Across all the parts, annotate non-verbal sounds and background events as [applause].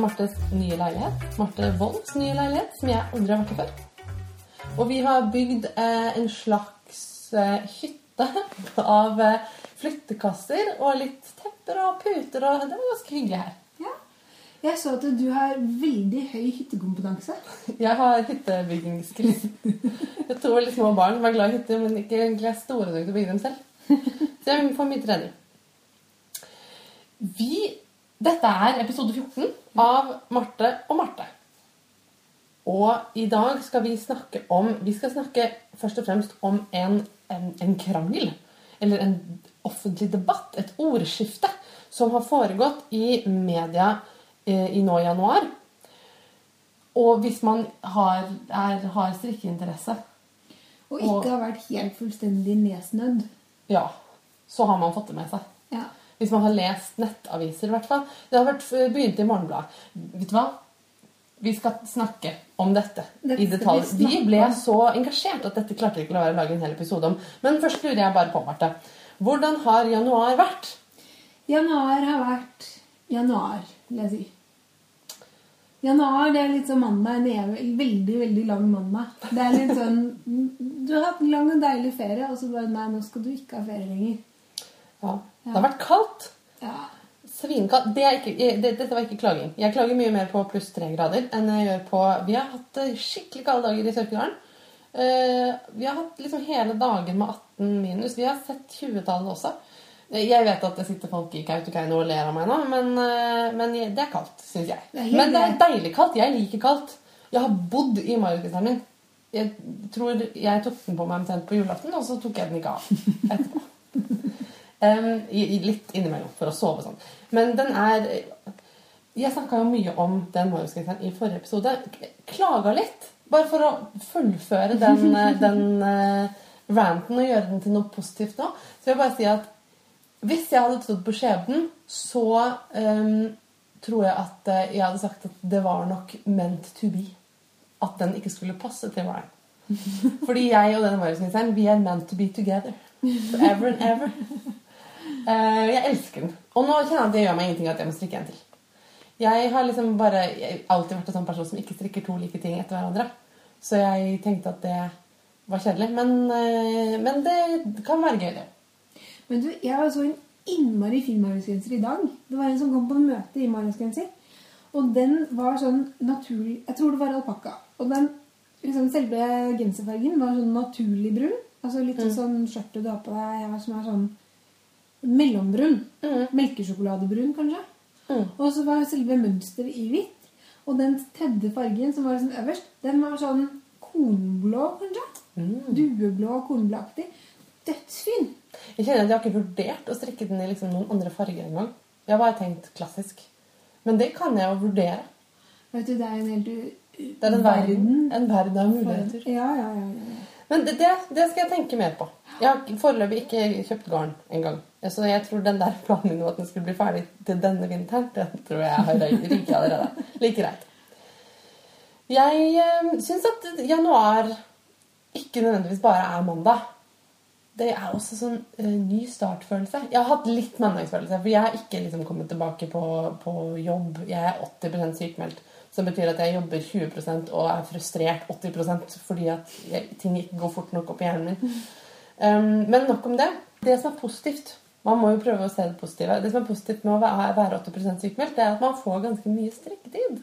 i Martes nye leilighet. Marte Wolds nye leilighet, som jeg aldri har vært i før. Og vi har bygd eh, en slags eh, hytte [laughs] av eh, flyttekasser og litt tepper og puter, og det var ganske hyggelig her. Ja. Jeg så at du har veldig høy hyttekompetanse. [laughs] Jeg har hyttebyggingsskritt. Jeg to veldig små barn som er glad i hytter, men ikke egentlig er store nok til å bygge dem selv. [laughs] Så jeg får mye trening. Vi, dette er episode 14 av Marte og Marte. Og i dag skal vi snakke om Vi skal snakke først og fremst om en, en, en krangel. Eller en offentlig debatt. Et ordskifte som har foregått i media eh, i nå i januar. Og hvis man har, er, har strikkeinteresse, Og ikke har vært helt fullstendig nedsnødd. ja, så har man fått det med seg. Ja. Hvis man har lest nettaviser, i hvert fall. Det har vært eh, begynt i Morgenbladet. Vet du hva? Vi skal snakke om dette i detalj. vi Vi ble så engasjert at dette klarte vi ikke å lage en hel episode om. Men først lurer jeg bare på, Marte. Hvordan har januar vært? Januar har vært januar, vil jeg si. Januar det er litt sånn mandag. En veldig, veldig lang mandag. Det er litt sånn Du har hatt en lang og deilig ferie, og så bare Nei, nå skal du ikke ha ferie lenger. Ja. Det har vært kaldt. Ja. Svinkaldt. Det ikke, det, dette var ikke klaging. Jeg klager mye mer på pluss tre grader enn jeg gjør på Vi har hatt eh, skikkelig kalde dager i Sørkedalen. Eh, vi har hatt liksom hele dagen med 18 minus. Vi har sett 20-tallet også. Eh, Jeg vet at det sitter folk i Kautokeino og ler av meg nå, men, men det er kaldt, syns jeg. Det men det er deilig kaldt. Jeg liker kaldt. Jeg har bodd i Mariusgenseren min. Jeg tror jeg tok den på meg omtrent på julaften, og så tok jeg den ikke av etterpå. [laughs] I litt innimellom for å sove sånn. Men den er Jeg snakka jo mye om den Marius-genseren i forrige episode. Klaga litt. Bare for å fullføre den, [laughs] den uh, ranten og gjøre den til noe positivt nå. Så jeg vil bare si at hvis jeg hadde trodd på skjebnen, så um, tror jeg at eh, jeg hadde sagt at det var nok meant to be. At den ikke skulle passe til Ryan. [laughs] Fordi jeg og denne Marius-genseren, vi er meant to be together. Forever and ever. Eh, jeg elsker den. Og nå kjenner jeg at det gjør meg ingenting at jeg må strikke en til. Jeg har liksom bare jeg har alltid vært en sånn person som ikke strikker to like ting etter hverandre. Så jeg tenkte at det var kjedelig. Men, uh, men det kan være gøy, det. Men du, jeg så en innmari fin mariusgenser i dag. Det var en som kom på en møte i mariusgenser. Og den var sånn naturlig Jeg tror det var alpakka. Og den, liksom selve genserfargen var sånn naturlig brun. Altså litt sånn skjørtet du har på deg som er sånn mellombrun. Melkesjokoladebrun, kanskje. Mm. Og så var selve mønsteret i hvitt. Og den tredje fargen som var sånn øverst, den var sånn kornblå, kanskje. Dueblå, kornblåaktig. Dødsfin. Jeg kjenner at jeg har ikke vurdert å strikke den i liksom noen andre farger engang. Jeg har bare tenkt klassisk. Men det kan jeg jo vurdere. Vet du, det er en helt Det er en verden, en verden av muligheter. Ja, ja, ja. ja. Men det, det, det skal jeg tenke mer på. Jeg har foreløpig ikke kjøpt garn engang. Så jeg tror den der planen min om at den skulle bli ferdig til denne vinteren, den tror jeg har ryket allerede. Like greit. Jeg øh, syns at januar ikke nødvendigvis bare er mandag. Det er også sånn øh, ny startfølelse. Jeg har hatt litt mandagsfølelse, for jeg har ikke liksom kommet tilbake på, på jobb. Jeg er 80 sykemeldt, som betyr at jeg jobber 20% og er frustrert 80 fordi at ting ikke går fort nok opp i hjernen min. Um, men nok om det. Det som er positivt Man må jo prøve å se det positive. Det som er positivt med å være være 80 sykemeldt, det er at man får ganske mye strekketid.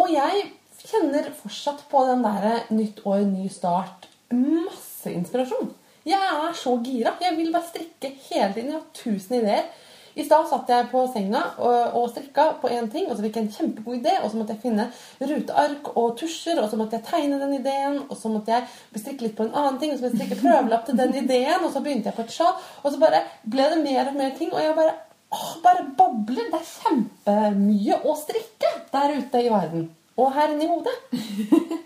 Og jeg kjenner fortsatt på den derre nytt år, ny start. Masse inspirasjon. Jeg er så gira. Jeg vil bare strikke hele tiden. Jeg har tusen ideer. I stad satt jeg på senga og, og strikka på én ting, og så fikk jeg en kjempegod idé, og så måtte jeg finne ruteark og tusjer, og så måtte jeg tegne den ideen, og så måtte jeg strikke litt på en annen ting, og så måtte jeg strikke prøvelapp til den ideen, og så begynte jeg på et sjal, og så bare ble det mer og mer ting, og jeg bare åh, bare bobler. Det er kjempemye å strikke der ute i verden. Og her inne i hodet. [laughs]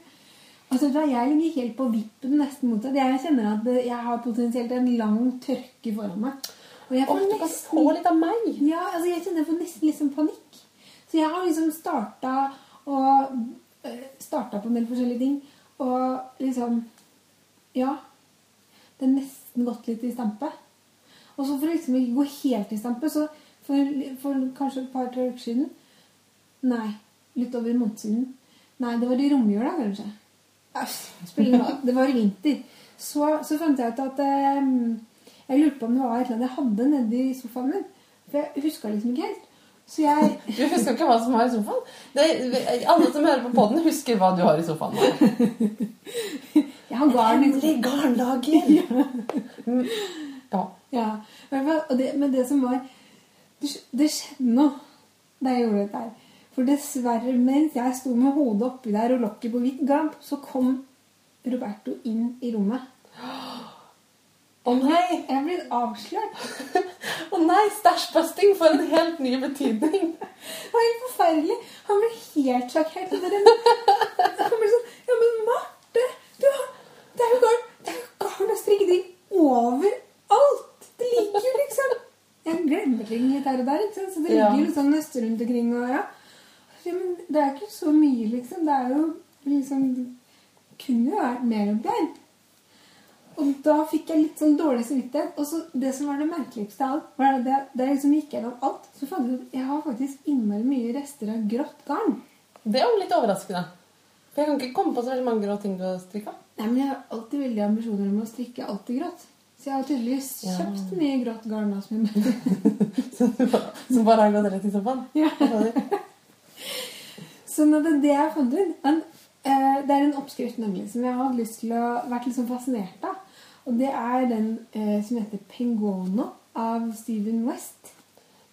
Altså, Jeg ligger helt på vippen nesten mot deg, Jeg kjenner at jeg har potensielt en lang tørke foran meg. Og jeg får du kan få litt av meg. Ja, altså jeg kjenner jeg får nesten sånn panikk. Så jeg har liksom starta og øh, starta på en del forskjellige ting. Og liksom Ja. Det er nesten gått litt i stampe. Og så for liksom ikke gå helt i stampe, så for, for kanskje et par-tre uker siden Nei. Litt over en måned siden. Nei, det var i romjula, kanskje. Æsj, spiller ingen rolle. Det var i vinter. Så, så fant jeg ut at eh, Jeg lurte på om det var et eller annet jeg hadde nedi sofaen min. For jeg huska liksom ikke helt. Så jeg Du husker ikke hva som var i sofaen? Det, alle som hører på podden, husker hva du har i sofaen. [laughs] Jeg har garn. Hemmelig garnlager! [laughs] Ja. Ja, det, men det som var Det, det skjedde noe da jeg gjorde dette her. For dessverre, mens jeg sto med hodet oppi der og lokket på hvitt gamp, så kom Roberto inn i rommet. [gasps] Å nei! Jeg er blitt avslørt. Å nei, stæsjbusting får en helt ny betydning. Det var helt forferdelig. Han ble helt sjokkert. Han ble sånn Ja, men Marte! Du har, det er jo garn Det er jo garn og strikketing overalt! Det ligger jo liksom Jeg glemmer ting litt her og der, ikke sant? så det ligger litt sånn nøster rundt omkring. Og ja. ja, men det er ikke så mye, liksom. Det er jo liksom Det kunne jo vært mer oppi her. Og da fikk jeg litt sånn dårlig samvittighet. Og så det som var det merkeligste av alt, var det da jeg liksom gikk gjennom alt, så fant jeg ut at jeg har faktisk innmari mye rester av grått garn. Det er jo litt overraskende. For jeg kan ikke komme på så veldig mange grå ting du har strikka. Nei, men jeg har alltid veldig ambisjoner om å strikke alltid grått. Så jeg har tydeligvis Ja. kjøpt mye grått garn jeg møter. [laughs] Som bare har gått rett i sofaen. Ja. [laughs] Så nå det er det jeg fant ut. En, eh, det er en oppskrift nemlig som jeg har lyst til å vært sånn fascinert av. Og det er den eh, som heter Pengono av Steven West.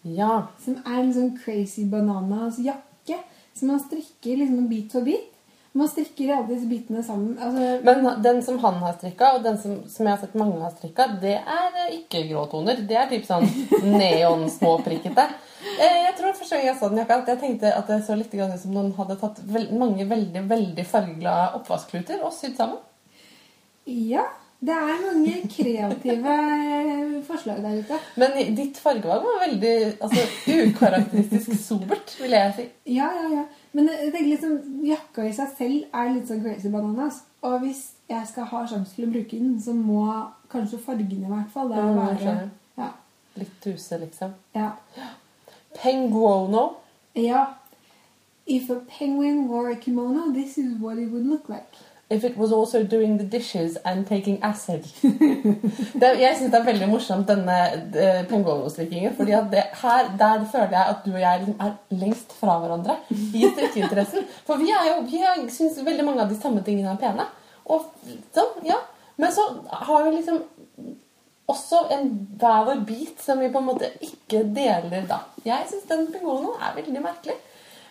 Ja. Som er en sånn crazy bananas jakke som man strikker liksom bit for bit. Man strikker alle disse bitene sammen. Altså, Men den som han har strikka, og den som, som jeg har sett mange har strikka, det er eh, ikke gråtoner. Det er typ sånn neon-småprikkete. Eh, Jeg tror første gang jeg så den jakka, at jeg tenkte at det så litt ut som noen hadde tatt mange veldig veldig fargeglade oppvaskkluter og sydd sammen. ja, det er mange kreative forslag der ute. Men ditt fargevalg var veldig altså, ukarakteristisk sobert, vil jeg si. Ja, ja, ja. Men jeg tenker liksom, jakka i seg selv er litt sånn crazy bananas. Og hvis jeg skal ha sjanse til å bruke den, så må kanskje fargene i hvert fall da Mm, være ja, Litt tuse, liksom. ja. Penguono. ja. If a penguin wore a kimono, this is what it would look like. If it was also doing the dishes and taking acid. [laughs] det, jeg syns det er veldig morsomt, denne de, penguono-strikkingen. fordi at det, her, der føler jeg at du og jeg liksom er lengst fra hverandre i strikkeinteressen. For vi er vi syns veldig mange av de samme tingene er pene. Og sånn, ja. Men så har vi liksom også en hver vår bit som vi på en måte ikke deler da. Jeg syns den penguonoen er veldig merkelig.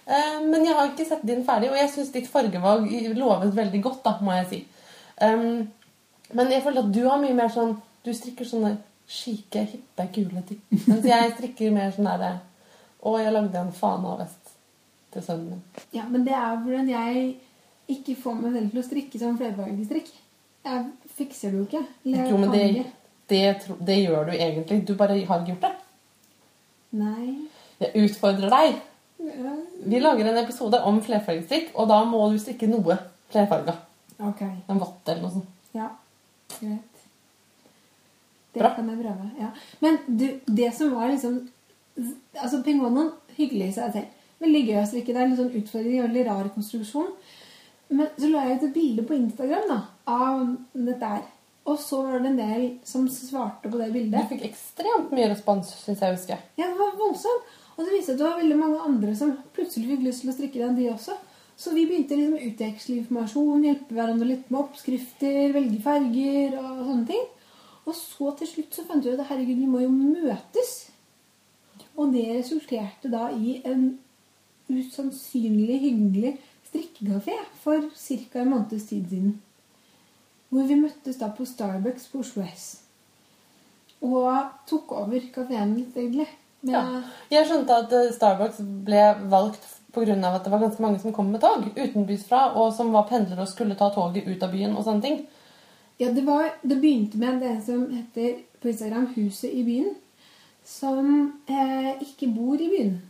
Eh, Men jeg har ikke sett din ferdig, og jeg syns ditt fargevalg lovet veldig godt, da, må jeg si. Um, men jeg føler at du har mye mer sånn Du strikker sånne skike, hippe, gule ting. Mens jeg strikker mer sånn derre Å, jeg lagde en fana-vest til sønnen min. Ja, men det er hvordan jeg ikke får meg selv til å strikke sånn flerfargestrikk. Jeg fikser det jo ikke. Eller Jo, men det, det, tro- det gjør du egentlig. Du bare har ikke gjort det. Nei. Jeg utfordrer deg. Vi lager en episode om flerfargestrikk, og da må du strikke noe flerfarga. Ok. En vott eller noe sånt. Ja. Greit. Det Bra. kan jeg prøve. Ja. Men du, det som var liksom Altså, penguonen hyggelig i seg selv. Veldig gøy å strikke. Det er en sånn utfordring, en veldig rar konstruksjon. Men så la jeg ut et bilde på Instagram da, av dette her. Og så var det en del som svarte på det bildet. Du fikk ekstremt mye respons, syns jeg å huske. Ja, det var voldsomt. Og det viste at det var veldig mange andre som plutselig fikk lyst til å strikke den, de også. Så vi begynte liksom å utveksle informasjon, hjelpe hverandre litt med oppskrifter, velge farger og sånne ting. Og så til slutt så fant vi ut at herregud, vi må jo møtes. Og det resulterte da i en usannsynlig hyggelig strikkekafé for ca. en måneds tid siden. Hvor vi møttes da på Starbucks på Oslo S. Og tok over kafeen litt, egentlig. Med, Ja. Jeg skjønte at eh, Starbucks ble valgt pga. at det var ganske mange som kom med tog utenbys fra, og som var pendlere og skulle ta toget ut av byen og sånne ting. Ja, det, var, det begynte med det som heter på Instagram 'Huset i byen', som eh, ikke bor i byen.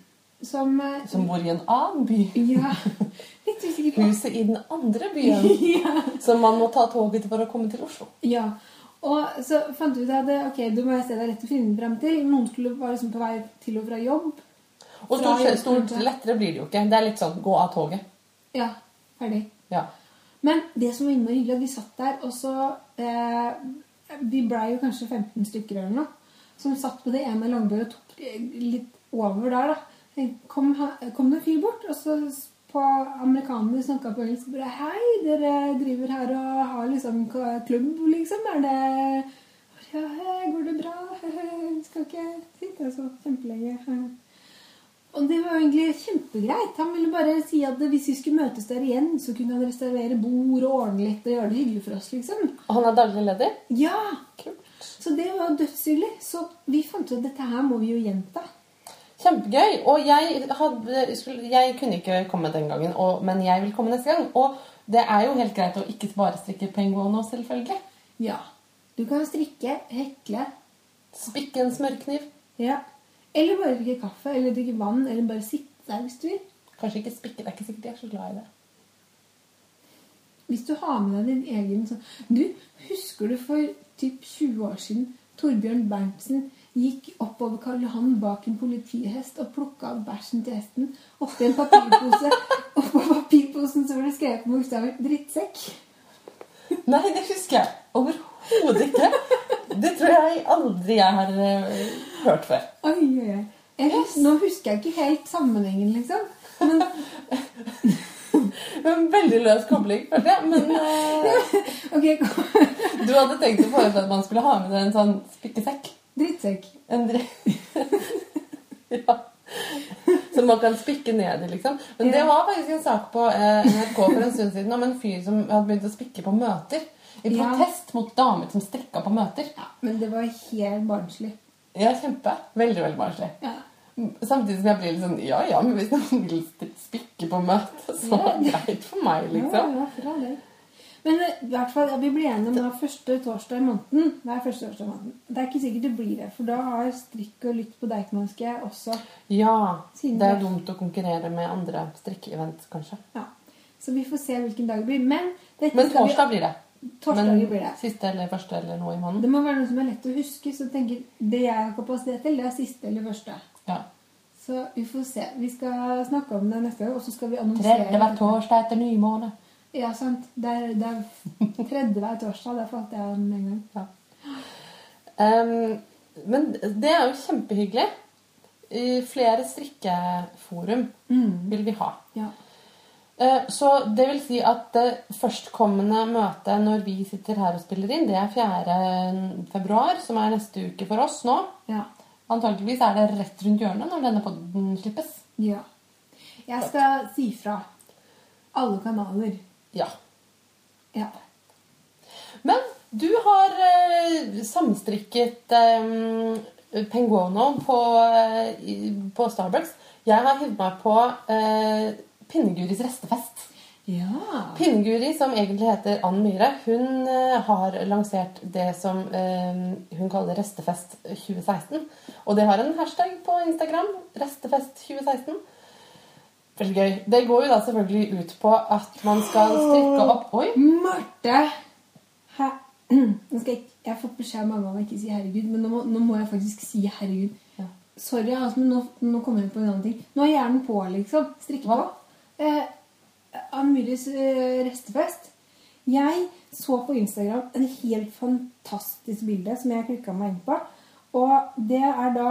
Som, eh, Som bor i en annen by. Ja, [laughs] litt usikker på. Huset i den andre byen. [laughs] ja. Som man må ta toget til for å komme til Oslo. ja. Og så fant vi ut at ok, du må se deg rett å finne frem til. Noen skulle være liksom på vei til og fra jobb. Og stort, fra stort lettere blir det jo ikke. Det er litt sånn gå av toget. Ja, ferdig. Ja. Men det som var innmari hyggelig, at vi satt der, og så eh, Vi blei jo kanskje 15 stykker eller noe, som satt på det ene langbøret og tok litt over der, da. Kom, kom det en fyr bort, og så på amerikanerne snakka på engelsk bare Hei, dere driver her og har liksom klubb, liksom? Er det Ja, hei, går det bra? Vi skal ikke sitte så kjempelenge. Og det var jo egentlig kjempegreit. Han ville bare si at hvis vi skulle møtes der igjen, så kunne han reservere bord og ordne litt og gjøre det hyggelig for oss, liksom. Og han er daglig leder. Ja! Kult. Så det var dødshyggelig. Så vi fant ut at dette her må vi jo gjenta. Kjempegøy. Og jeg, hadde, jeg kunne ikke komme den gangen, og, men jeg vil komme neste gang. Og det er jo helt greit å ikke bare strikke penguin nå, selvfølgelig. Ja. Du kan strikke, hekle, Spikke en smørkniv. ja. Eller bare drikke kaffe, eller drikke vann, eller bare sitte der hvis du vil. Kanskje ikke spikke. Det er ikke sikkert jeg er så glad i det. Hvis du har med deg din egen sånn Du, husker du for typ 20 år siden Torbjørn Berntsen gikk oppover Karl Johan bak en politihest og plukka av bæsjen til hesten oppi en papirpose. [laughs] og på papirposen så var det skrevet med bokstaver 'drittsekk'. Nei, det husker jeg overhodet ikke. Det tror jeg aldri jeg har eh, hørt før. Oi, oi, oi. Hus Nå husker jeg ikke helt sammenhengen, liksom. Men [laughs] [laughs] En veldig løs kobling, følte jeg. Men [laughs] uh, [laughs] du hadde tenkt å foreslå at man skulle ha med seg en sånn spikkesekk. drittsekk. En dre... ja. Som man kan spikke ned i, liksom. Men det var faktisk en sak på eh, NRK for en stund siden om en fyr som hadde begynt å spikke på møter. I Ja. protest mot damer som strikka på møter. Ja, men det var helt barnslig. Ja, kjempe. Veldig, veldig barnslig. Ja. Samtidig som jeg blir litt sånn Ja, ja, men hvis noen vil spikke på møtet, så er det greit for meg, liksom. Ja, ja, det. Men eh, i hvert fall, vi blir enige om da første torsdag i måneden. Hver første torsdag i måneden. Det er ikke sikkert det blir det, for da har Strikk og Lytt på Deichmanske også Ja. Det er dumt å konkurrere med andre strikkeevent, kanskje. Ja. Så vi får se hvilken dag det blir. Men, Men torsdag blir det. Torsdager blir det. siste eller første eller noe i måneden. Det må være noe som er lett å huske, så tenker det jeg har kapasitet til, det er siste eller første. Ja. Så vi får se. Vi skal snakke om det neste gang, og så skal vi annonsere. Tredje hver torsdag etter nymåne. Ja, sant. Det er, tredje hver torsdag. Det falt jeg om en gang. Ja. Um, men det er jo kjempehyggelig. I flere strikkeforum vil vi ha. Ja. Eh, Så det vil si at det førstkommende møte når vi sitter her og spiller inn, det er 4. februar, som er neste uke for oss nå. Ja. Antakeligvis er det rett rundt hjørnet når denne podden slippes. ja. Jeg skal si fra. Alle kanaler. Ja. Ja. Men du har eh, samstrikket eh, Penguono på, eh, på Starbucks. Jeg har hivd meg på eh, Pinneguris restefest. Ja. Pinneguri, som egentlig heter Ann Myhre, hun eh, har lansert det som eh, hun kaller Restefest 2016. Og det har en hashtag på Instagram. Restefest 2016. Veldig gøy. Det går jo da selvfølgelig ut på at man skal strikke opp Oi! Marte! Hæ? [clears throat] Nå skal jeg, jeg har fått beskjed av mamma om å ikke si 'herregud', men nå må, nå må jeg faktisk si 'herregud'. Ja. Sorry, altså, men nå, nå kommer jeg på en annen ting. Nå er hjernen på, liksom. Strikke på. Hva? Eh, Amyris eh, restefest. Jeg så på Instagram en helt fantastisk bilde som jeg klikka meg inn på. Og det er da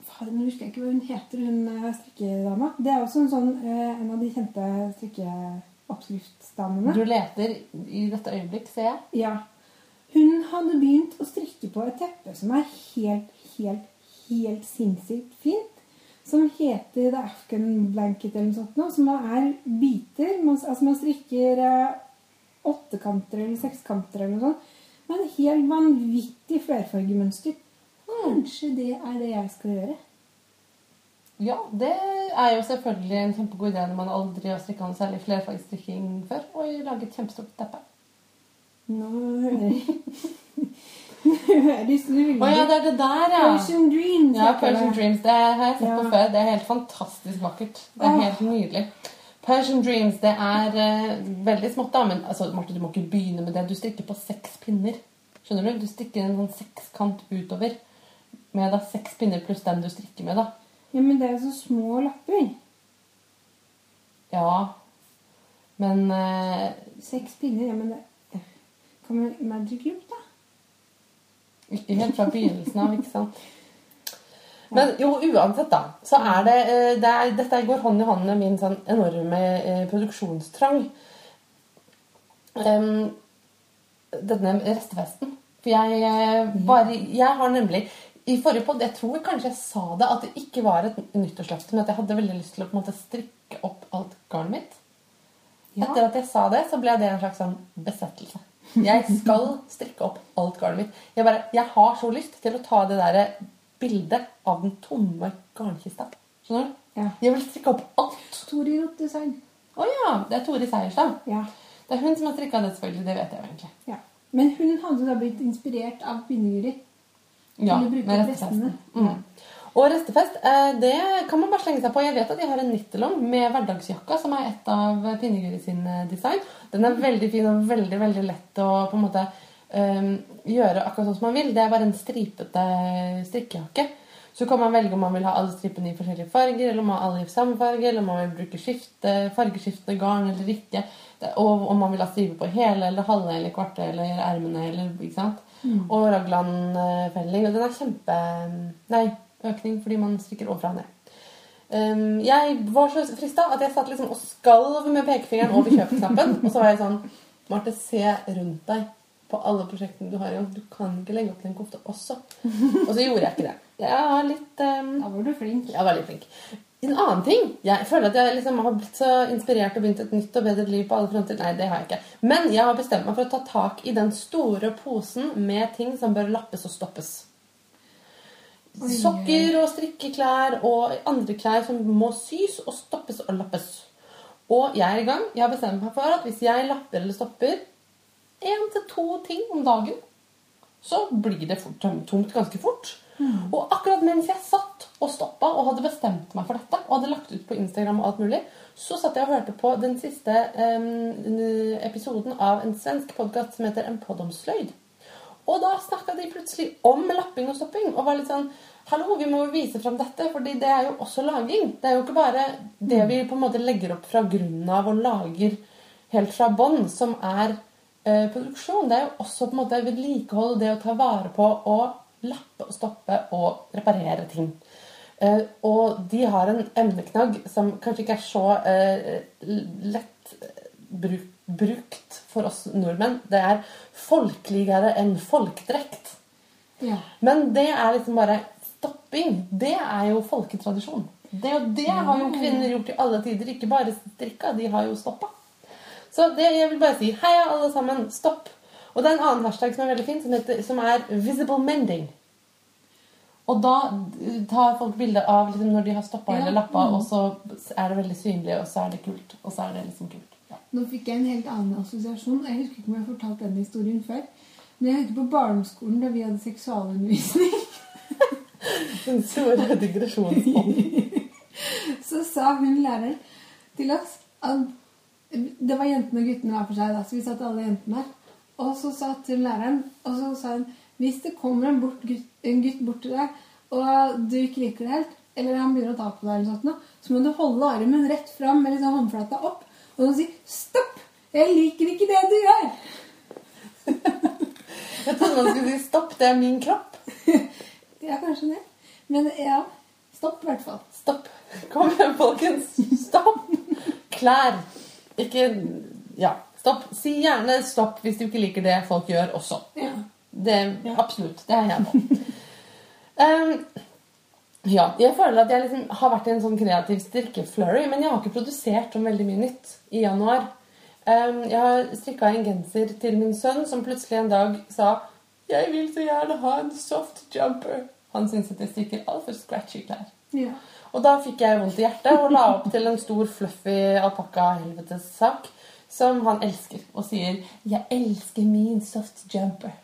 Fader, nå husker jeg ikke hva hun heter, hun eh, strikkedama. Det er også en sånn eh, en av de kjente strikkeoppskriftsdamene. Du leter i dette øyeblikk, ser jeg. Ja. Hun hadde begynt å strikke på et teppe som er helt, helt, helt sinnssykt fint. Som heter The Afghan Blanket eller noe sånt. Nå, som er biter. Man, altså man strikker eh, åttekanter eller sekskanter eller noe sånt. Med en helt vanvittig flerfargemønster. Kanskje det er det jeg skal gjøre. Ja, det er jo selvfølgelig en kjempegod idé når man aldri har strikka noe særlig flerfargestrikking før, og laget et kjempestort teppe. Nå hører veldig [laughs] [laughs] Å ja, det er det der, ja! Persian Dreams. Ja, Persian. Dreams. Det har jeg sett på Ja. før. Det er helt fantastisk vakkert. Det er helt nydelig. Persian Dreams, det er uh, veldig smått, da. Men altså, Marte, du må ikke begynne med det. Du strikker på seks pinner. Skjønner du? Du strikker en sånn sekskant utover med da seks pinner pluss den du strikker med. da. Ja, men det er så små lapper. Ja. Men uh, Seks pinner, ja, men det Kan man Magic Loop? Ikke helt fra begynnelsen av, ikke sant? Men jo, uansett, da, så er det, eh, det er, Dette går hånd i hånd med min sånn enorme eh, produksjonstrang. Um, denne restefesten. For jeg eh, bare Jeg har nemlig I forrige podd, jeg tror kanskje jeg sa det, at det ikke var et nyttårsløfte, men at jeg hadde veldig lyst til å på en måte strikke opp alt garnet mitt. Ja. Etter at jeg sa det, så ble det en slags sånn besettelse. Jeg skal strikke opp alt garnet mitt. Jeg, bare, jeg har så lyst til å ta det der bildet av den tomme garnkista. Skjønner du? Ja. Jeg vil strikke opp alt. Tori Rottesign. Å ja, det er Tore Seierstad. Ja. Det er hun som har strikka det, selvfølgelig. Det vet jeg jo egentlig. ja. Men hun hadde da blitt inspirert av Pinneguri. Ja, med restene. Mm. Og restefest, eh, det kan man bare slenge seg på. Jeg vet at de har en nittelong med hverdagsjakka, som er et av Pinneguri sin eh, design. Den er veldig fin og veldig veldig lett å på en måte um, gjøre akkurat sånn som man vil. Det er bare en stripete strikkejakke. Så kan man velge om man vil ha alle stripene i forskjellige farger, eller om man har alle i samme farge, eller om man vil bruke skifte, fargeskiftende garn eller ikke. Og om man vil ha stripe på hele eller halve eller kvarte eller ermene eller ikke sant. Og raglan-felling. Og den er kjempe Nei, økning fordi man strikker overfra og ned. Um, jeg var så frista at jeg satt liksom og skalv med pekefingeren over kjøpknappen. Og så var jeg sånn Marte, se rundt deg på alle prosjektene du har i gang. Du kan ikke legge opp til en kofte også. Og så gjorde jeg ikke det. Jeg var litt um, Da var du flink. jeg var litt flink. En annen ting Jeg føler at jeg liksom har blitt så inspirert og begynt et nytt og bedre liv på alle fronter. Nei, det har jeg ikke. Men jeg har bestemt meg for å ta tak i den store posen med ting som bør lappes og stoppes. Sokker og strikkeklær og andre klær som må sys og stoppes og lappes. Og jeg er i gang. Jeg har bestemt meg for at hvis jeg lapper eller stopper én til to ting om dagen, så blir det fort, tomt ganske fort. Og akkurat mens jeg satt og stoppa og hadde bestemt meg for dette, og hadde lagt ut på Instagram og alt mulig, så satt jeg og hørte på den siste um, episoden av en svensk podkast som heter En podd om sløyd. Og da snakka de plutselig om lapping og stopping. Og var litt sånn Hallo, vi må jo vise fram dette, fordi det er jo også laging. Det er jo ikke bare det vi på en måte legger opp fra grunnen av og lager helt fra bånn, som er eh, produksjon. Det er jo også på en måte vedlikehold, det å ta vare på og lappe og stoppe og reparere ting. Eh, og de har en emneknagg som kanskje ikke er så eh, lett eh, bruk, brukt for oss nordmenn. Det er folkeligere enn folkdrekt. Ja. Men det er liksom bare stopping. Det er jo folketradisjon. Det, det har jo kvinner gjort i alle tider. Ikke bare strikka, de har jo stoppa. Så det, jeg vil bare si heia, alle sammen. Stopp. Og det er en annen hashtag som er veldig fin, som, heter, som er 'visible mending'. Og da tar folk bilde av liksom, når de har stoppa Ja. eller lappa, og så er det veldig synlig, og så er det kult. Og så er det liksom kult. Nå fikk jeg en helt annen assosiasjon. Jeg husker ikke om jeg har fortalt denne historien før. Men jeg husker på barneskolen da vi hadde seksualundervisning. [laughs] Den store digresjonspodden. [laughs] Så sa hun læreren til oss at Det var jentene og guttene hver for seg, da, så vi satt alle jentene der. Og så sa til læreren og så sa hun, hvis det kommer en, bort, gutt, en gutt bort til deg, og du ikke liker det helt, eller han begynner å ta på deg, eller sånt, så må du holde armen rett fram med liksom håndflata opp og så sier 'stopp'! Jeg liker ikke det du gjør! [laughs] Jeg trodde man skulle si 'stopp, det er min kropp'. [laughs] Ja, kanskje det. Men ja, stopp i hvert fall. Stopp. Kom igjen, folkens. Stopp. Klær. Ikke Ja, stopp. Si gjerne stopp hvis du ikke liker det folk gjør også. Ja. Det, absolutt. Det er jeg på. [laughs] Um, ja, jeg føler at jeg liksom har vært i en sånn kreativ strikkeflurry, men jeg har ikke produsert så veldig mye nytt i januar. Um, jeg har strikka en genser til min sønn, som plutselig en dag sa Jeg vil så gjerne ha en soft jumper. Han syns at jeg strikker altfor scratchy klær. ja. Og da fikk jeg vondt i hjertet og la opp til en stor, fluffy alpakka-helvetes-sak som han elsker. Og sier 'Jeg elsker min soft jumper'.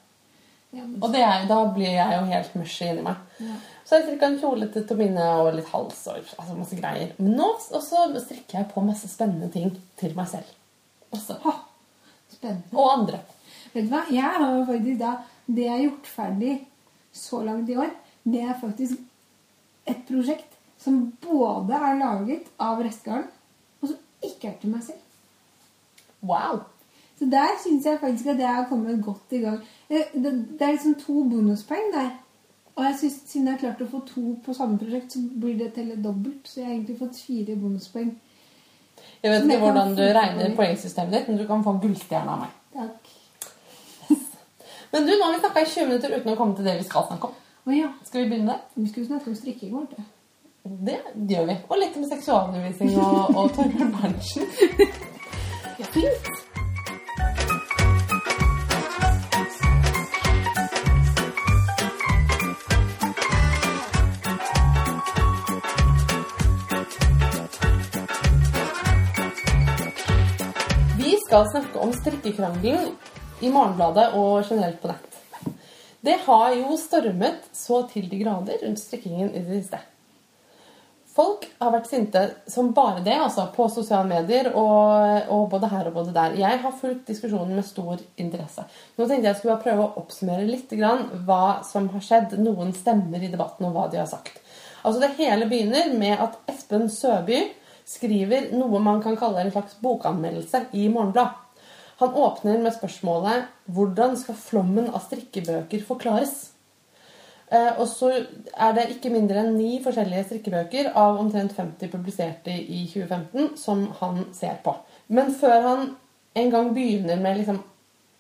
ja men, Og det er, da blir jeg jo helt mushy inni meg. ja. Så jeg strikka en kjole til Tomine og litt hals og altså masse greier. Men nå også strikker jeg på masse spennende ting til meg selv. Også. Ha, spennende. Og andre. Vet du hva? Jeg har faktisk da Det jeg har gjort ferdig så langt i år, det er faktisk et prosjekt som både er laget av restgarn, og som ikke er til meg selv. Wow. Så der syns jeg faktisk at jeg har kommet godt i gang. Eh, Det, det er liksom to bonuspoeng der. Og jeg synes, siden jeg har klart å få to på samme prosjekt, så blir det telle dobbelt. Så jeg har egentlig fått fire bonuspoeng. Jeg vet ikke hvordan du regner poengsystemet ditt, men du kan få en gullstjerne av meg. Takk. [laughs] Men du, nå har vi snakka i 20 minutter uten å komme til det vi skal snakke om. Å ja. Skal vi begynne der? Vi skulle snakke om strikking vårt. ja. Det gjør vi. Og litt om seksualundervisning og, og Torbjørn Berntsen. [laughs] Fint. Skal snakke om strikkekrangelen i Morgenbladet og generelt på nett. Det har jo stormet så til de grader rundt strikkingen i det siste. Folk har vært sinte som bare det, altså, på sosiale medier, og, og både her og både der. Jeg har fulgt diskusjonen med stor interesse. Nå tenkte jeg skulle bare prøve å oppsummere litt grann hva som har skjedd, noen stemmer i debatten og hva de har sagt. Altså Det hele begynner med at Espen Søby skriver noe man kan kalle en slags bokanmeldelse i Morgenblad. Han åpner med spørsmålet 'Hvordan skal flommen av strikkebøker forklares?' Eh, og så er det ikke mindre enn ni forskjellige strikkebøker av omtrent 50 publiserte i 2015 som han ser på. Men før han en gang begynner med liksom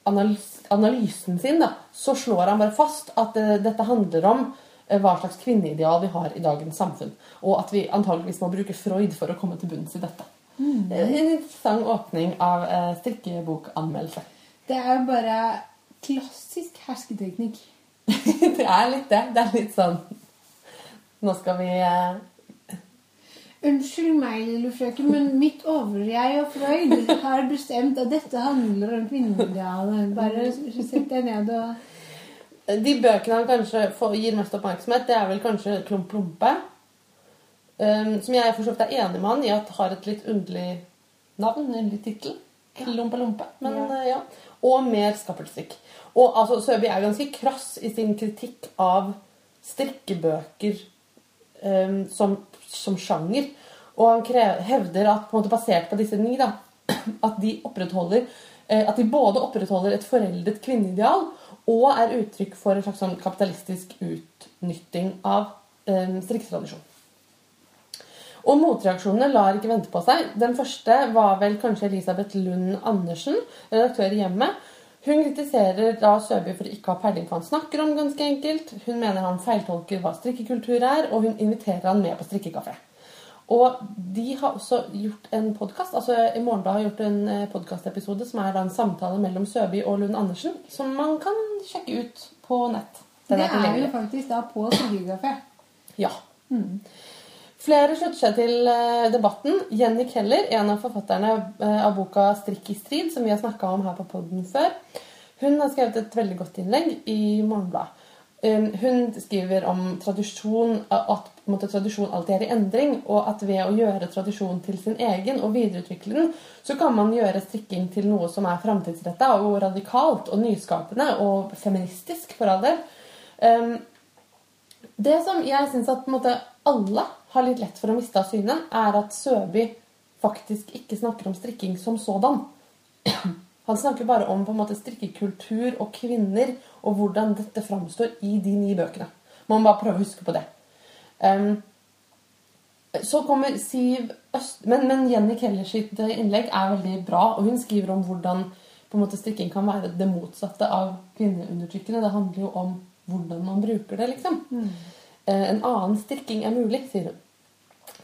analys analysen sin, da, så slår han bare fast at eh, dette handler om hva slags kvinneideal vi har i dagens samfunn. Og at vi antageligvis må bruke Freud for å komme til bunns i dette. Det er En interessant åpning av eh, strikkebokanmeldelse. Det er jo bare klassisk hersketeknikk. [laughs] det er litt det. Det er litt sånn Nå skal vi eh, Unnskyld meg, lille frøken, men mitt overjeg og Freud har bestemt at dette handler om kvinneidealet. Bare sett deg ned og De bøkene han kanskje får, gir mest oppmerksomhet, det er vel kanskje Klump Lompe'. Um, som jeg for så vidt er enig med han i at har et litt underlig navn, underlig tittel. Lompe Lompe. Men Ja. Uh, ja. Og mer skappelstrikk. Og altså, Søby er ganske krass i sin kritikk av strikkebøker um, som, som sjanger. Og han krev, hevder at på en måte basert på disse ni, da, [clears throat] at de opprettholder eh, at de både opprettholder et foreldet kvinneideal og er uttrykk for en slags sånn kapitalistisk utnytting av eh, strikketradisjon. Og motreaksjonene lar ikke vente på seg. Den første var vel kanskje Elisabeth Lund Andersen, redaktør i Hjemmet. Hun kritiserer da Søby for å ikke ha peiling på hva han snakker om, ganske enkelt. Hun mener han feiltolker hva strikkekultur er, og hun inviterer han med på strikkekafé. Og de har også gjort en podkast. Altså, I Morgenbladet har gjort en podkastepisode som er en samtale mellom Søby og Lund Andersen, som man kan sjekke ut på nett. Den Det er jo faktisk da på strikkekafé. Ja. Flere slutter seg til eh, debatten. Jenny Keller, en av forfatterne eh, av boka 'Strikk i strid', som vi har snakka om her på podden før, hun har skrevet et veldig godt innlegg i Morgenbladet. Um, Hun skriver om tradisjon, at måte, tradisjon alltid er i endring, og at ved å gjøre tradisjon til sin egen og videreutvikle den, så kan man gjøre strikking til noe som er framtidsretta og radikalt og nyskapende og feministisk, for all del. Um, det som jeg syns at måte, alle har litt lett for å miste av syne, er at Søby faktisk ikke snakker om strikking som sådan. Han snakker bare om på en måte strikkekultur og kvinner og hvordan dette framstår i de ni bøkene. Man må bare prøve å huske på det. Um, så kommer Siv Øst... Men, men Jenny Keller sitt innlegg er veldig bra, og hun skriver om hvordan måte, strikking kan være det motsatte av kvinneundertrykkende. Det handler jo om hvordan man bruker det, liksom. Eh, En annen strikking er mulig, sier hun.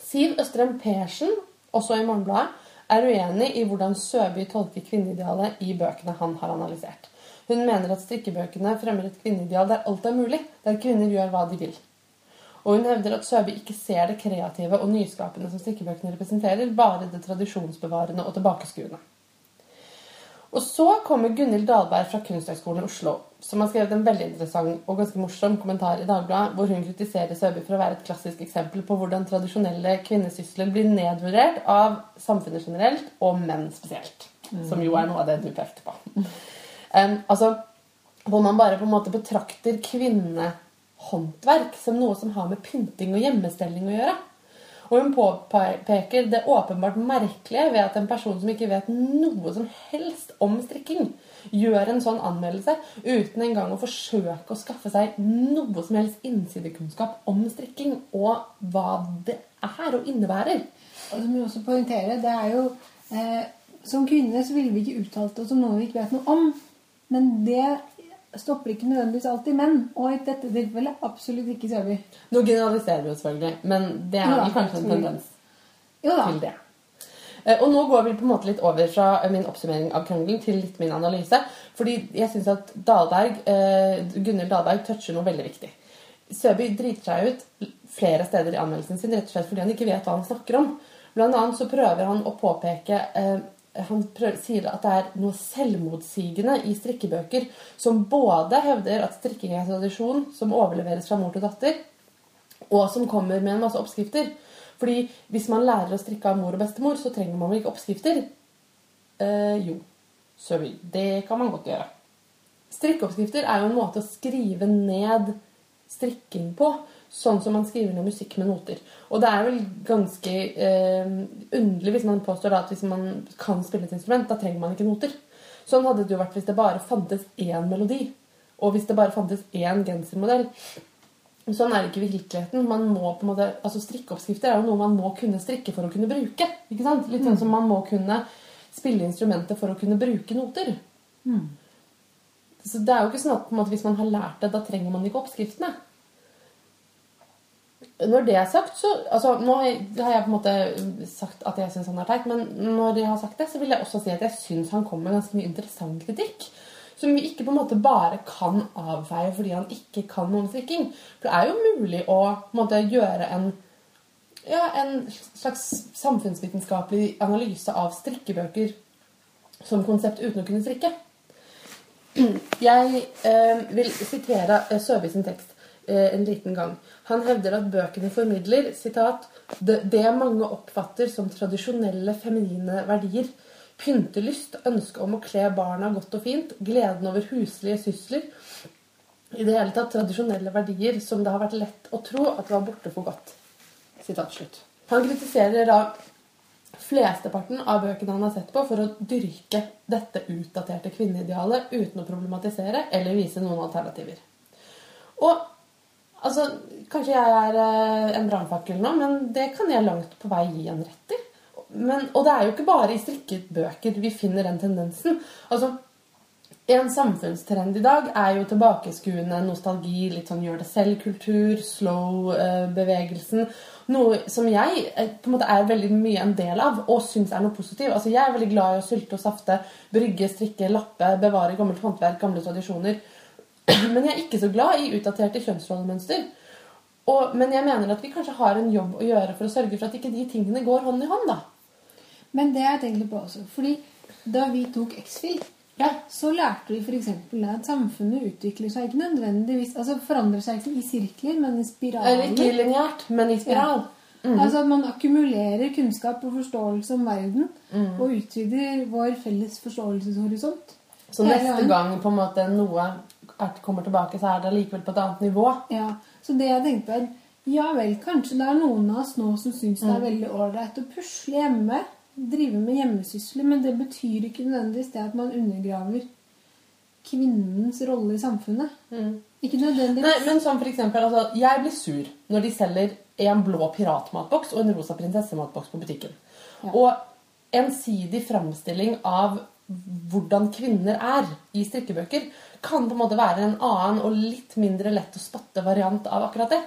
Siv Østrem Persen, også i Morgenbladet, er uenig i hvordan Søby tolker kvinneidealet i bøkene han har analysert. Hun mener at strikkebøkene fremmer et kvinneideal der alt er mulig, der kvinner gjør hva de vil. Og hun hevder at Søby ikke ser det kreative og nyskapende som strikkebøkene representerer, bare det tradisjonsbevarende og tilbakeskuende. Og så kommer Gunhild Dahlberg fra Kunsthøgskolen Oslo, som har skrevet en veldig interessant og ganske morsom kommentar i Dagbladet, hvor hun kritiserer Søby for å være et klassisk eksempel på hvordan tradisjonelle kvinnesysler blir nedvurdert av samfunnet generelt, og menn spesielt. Som jo er noe av det du pekte på. Um, altså, hvor man bare på en måte betrakter kvinnehåndverk som noe som har med pynting og hjemmestelling å gjøre. Og hun påpeker det åpenbart merkelige ved at en person som ikke vet noe som helst om strikking, gjør en sånn anmeldelse uten engang å forsøke å skaffe seg noe som helst innsidekunnskap om strikking og hva det er og innebærer. Og som vi også poengterer, det er jo eh, Som kvinner så ville vi ikke uttalt oss om noe vi ikke vet noe om. Men det stopper ikke nødvendigvis alltid menn. Og i dette tilfellet absolutt ikke Søby. Nå generaliserer vi jo selvfølgelig, men det er ja, kanskje en tendens ja, til det. Eh, Og nå går vi på en måte litt over fra min oppsummering av krangelen til litt min analyse. Fordi jeg syns at Dahlberg, Gunnhild Dahlberg toucher noe veldig viktig. Søby driter seg ut flere steder i anmeldelsen sin rett og slett fordi han ikke vet hva han snakker om. Blant annet så prøver han å påpeke eh, Han prøver, sier at det er noe selvmotsigende i strikkebøker som både hevder at strikking er tradisjon som overleveres fra mor til datter, og som kommer med en masse oppskrifter. Fordi hvis man lærer å strikke av mor og bestemor, så trenger man vel ikke oppskrifter? Eh, jo. Sorry. Det kan man godt gjøre. Strikkeoppskrifter er jo en måte å skrive ned strikking på. Sånn som man skriver ned musikk med noter. Og det er vel ganske eh, underlig hvis man påstår da at hvis man kan spille et instrument, da trenger man ikke noter. Sånn hadde det jo vært hvis det bare fantes én melodi. Og hvis det bare fantes én gensermodell. Sånn er det ikke i virkeligheten. Man må på en måte, altså Strikkeoppskrifter er jo noe man må kunne strikke for å kunne bruke. ikke sant? Litt sånn som man må kunne spille instrumentet for å kunne bruke noter. Så det er jo ikke sånn at måte, hvis man har lært det, da trenger man ikke oppskriftene. Når det er sagt, så altså, Nå har jeg, på en måte sagt at jeg syns han er teit, men når jeg har sagt det, så vil jeg også si at jeg syns han kommer med ganske mye interessant kritikk. Som vi ikke på en måte bare kan avveie fordi han ikke kan noe om strikking. For det er jo mulig å en måte, gjøre en, ja, en slags samfunnsvitenskapelig analyse av strikkebøker som konsept uten å kunne strikke. Jeg eh, vil sitere eh, Søby tekst en liten gang. Han hevder at bøkene formidler citat, det mange oppfatter som tradisjonelle feminine verdier. Pyntelyst, ønske om å kle barna godt og fint, gleden over huslige sysler. I det hele tatt tradisjonelle verdier som det har vært lett å tro at var borte for godt. Sitat slutt. Han kritiserer da flesteparten av bøkene han har sett på, for å dyrke dette utdaterte kvinneidealet uten å problematisere eller vise noen alternativer. Og altså, Kanskje jeg er eh, en brannfakkel nå, men det kan jeg langt på vei gi en rett i. Og det er jo ikke bare i strikket bøker vi finner den tendensen. Altså, en samfunnstrend i dag er jo tilbakeskuende nostalgi, litt sånn gjør det selv-kultur, slow-bevegelsen. Noe som jeg eh, på en måte er veldig mye en del av og syns er noe positivt. Altså, jeg er veldig glad i å sylte og safte, brygge, strikke, lappe, bevare gammelt håndverk, gamle tradisjoner. Men jeg er ikke så glad i utdaterte kjønnsrollemønster. Og, men jeg mener at vi kanskje har en jobb å gjøre for å sørge for at ikke de tingene går hånd i hånd. da. Men det har jeg tenkt på også. Fordi da vi tok X-Fil, Ja. så lærte vi f.eks. at samfunnet utvikler seg ikke nødvendigvis Altså forandrer seg ikke i sirkler, men i spiraler. Eller ikke lineært, men i spiral. Altså at man akkumulerer kunnskap og forståelse om verden og utvider vår felles forståelseshorisont. Så neste gang på en måte noe er- kommer tilbake, så er det likevel på et annet nivå. Ja, Så det jeg tenkte er Ja vel, kanskje det er noen av oss nå som syns det er veldig ålreit å pusle hjemme. Drive med hjemmesysler. Men det betyr ikke nødvendigvis det at man undergraver kvinnens rolle i samfunnet. Ikke nødvendigvis. Nei, men som for eksempel, altså, Jeg blir sur når de selger en blå piratmatboks og en rosa prinsessematboks på butikken. Ja. Og ensidig framstilling av hvordan kvinner er i strikkebøker, kan på en måte være en annen og litt mindre lett å spotte variant av akkurat det.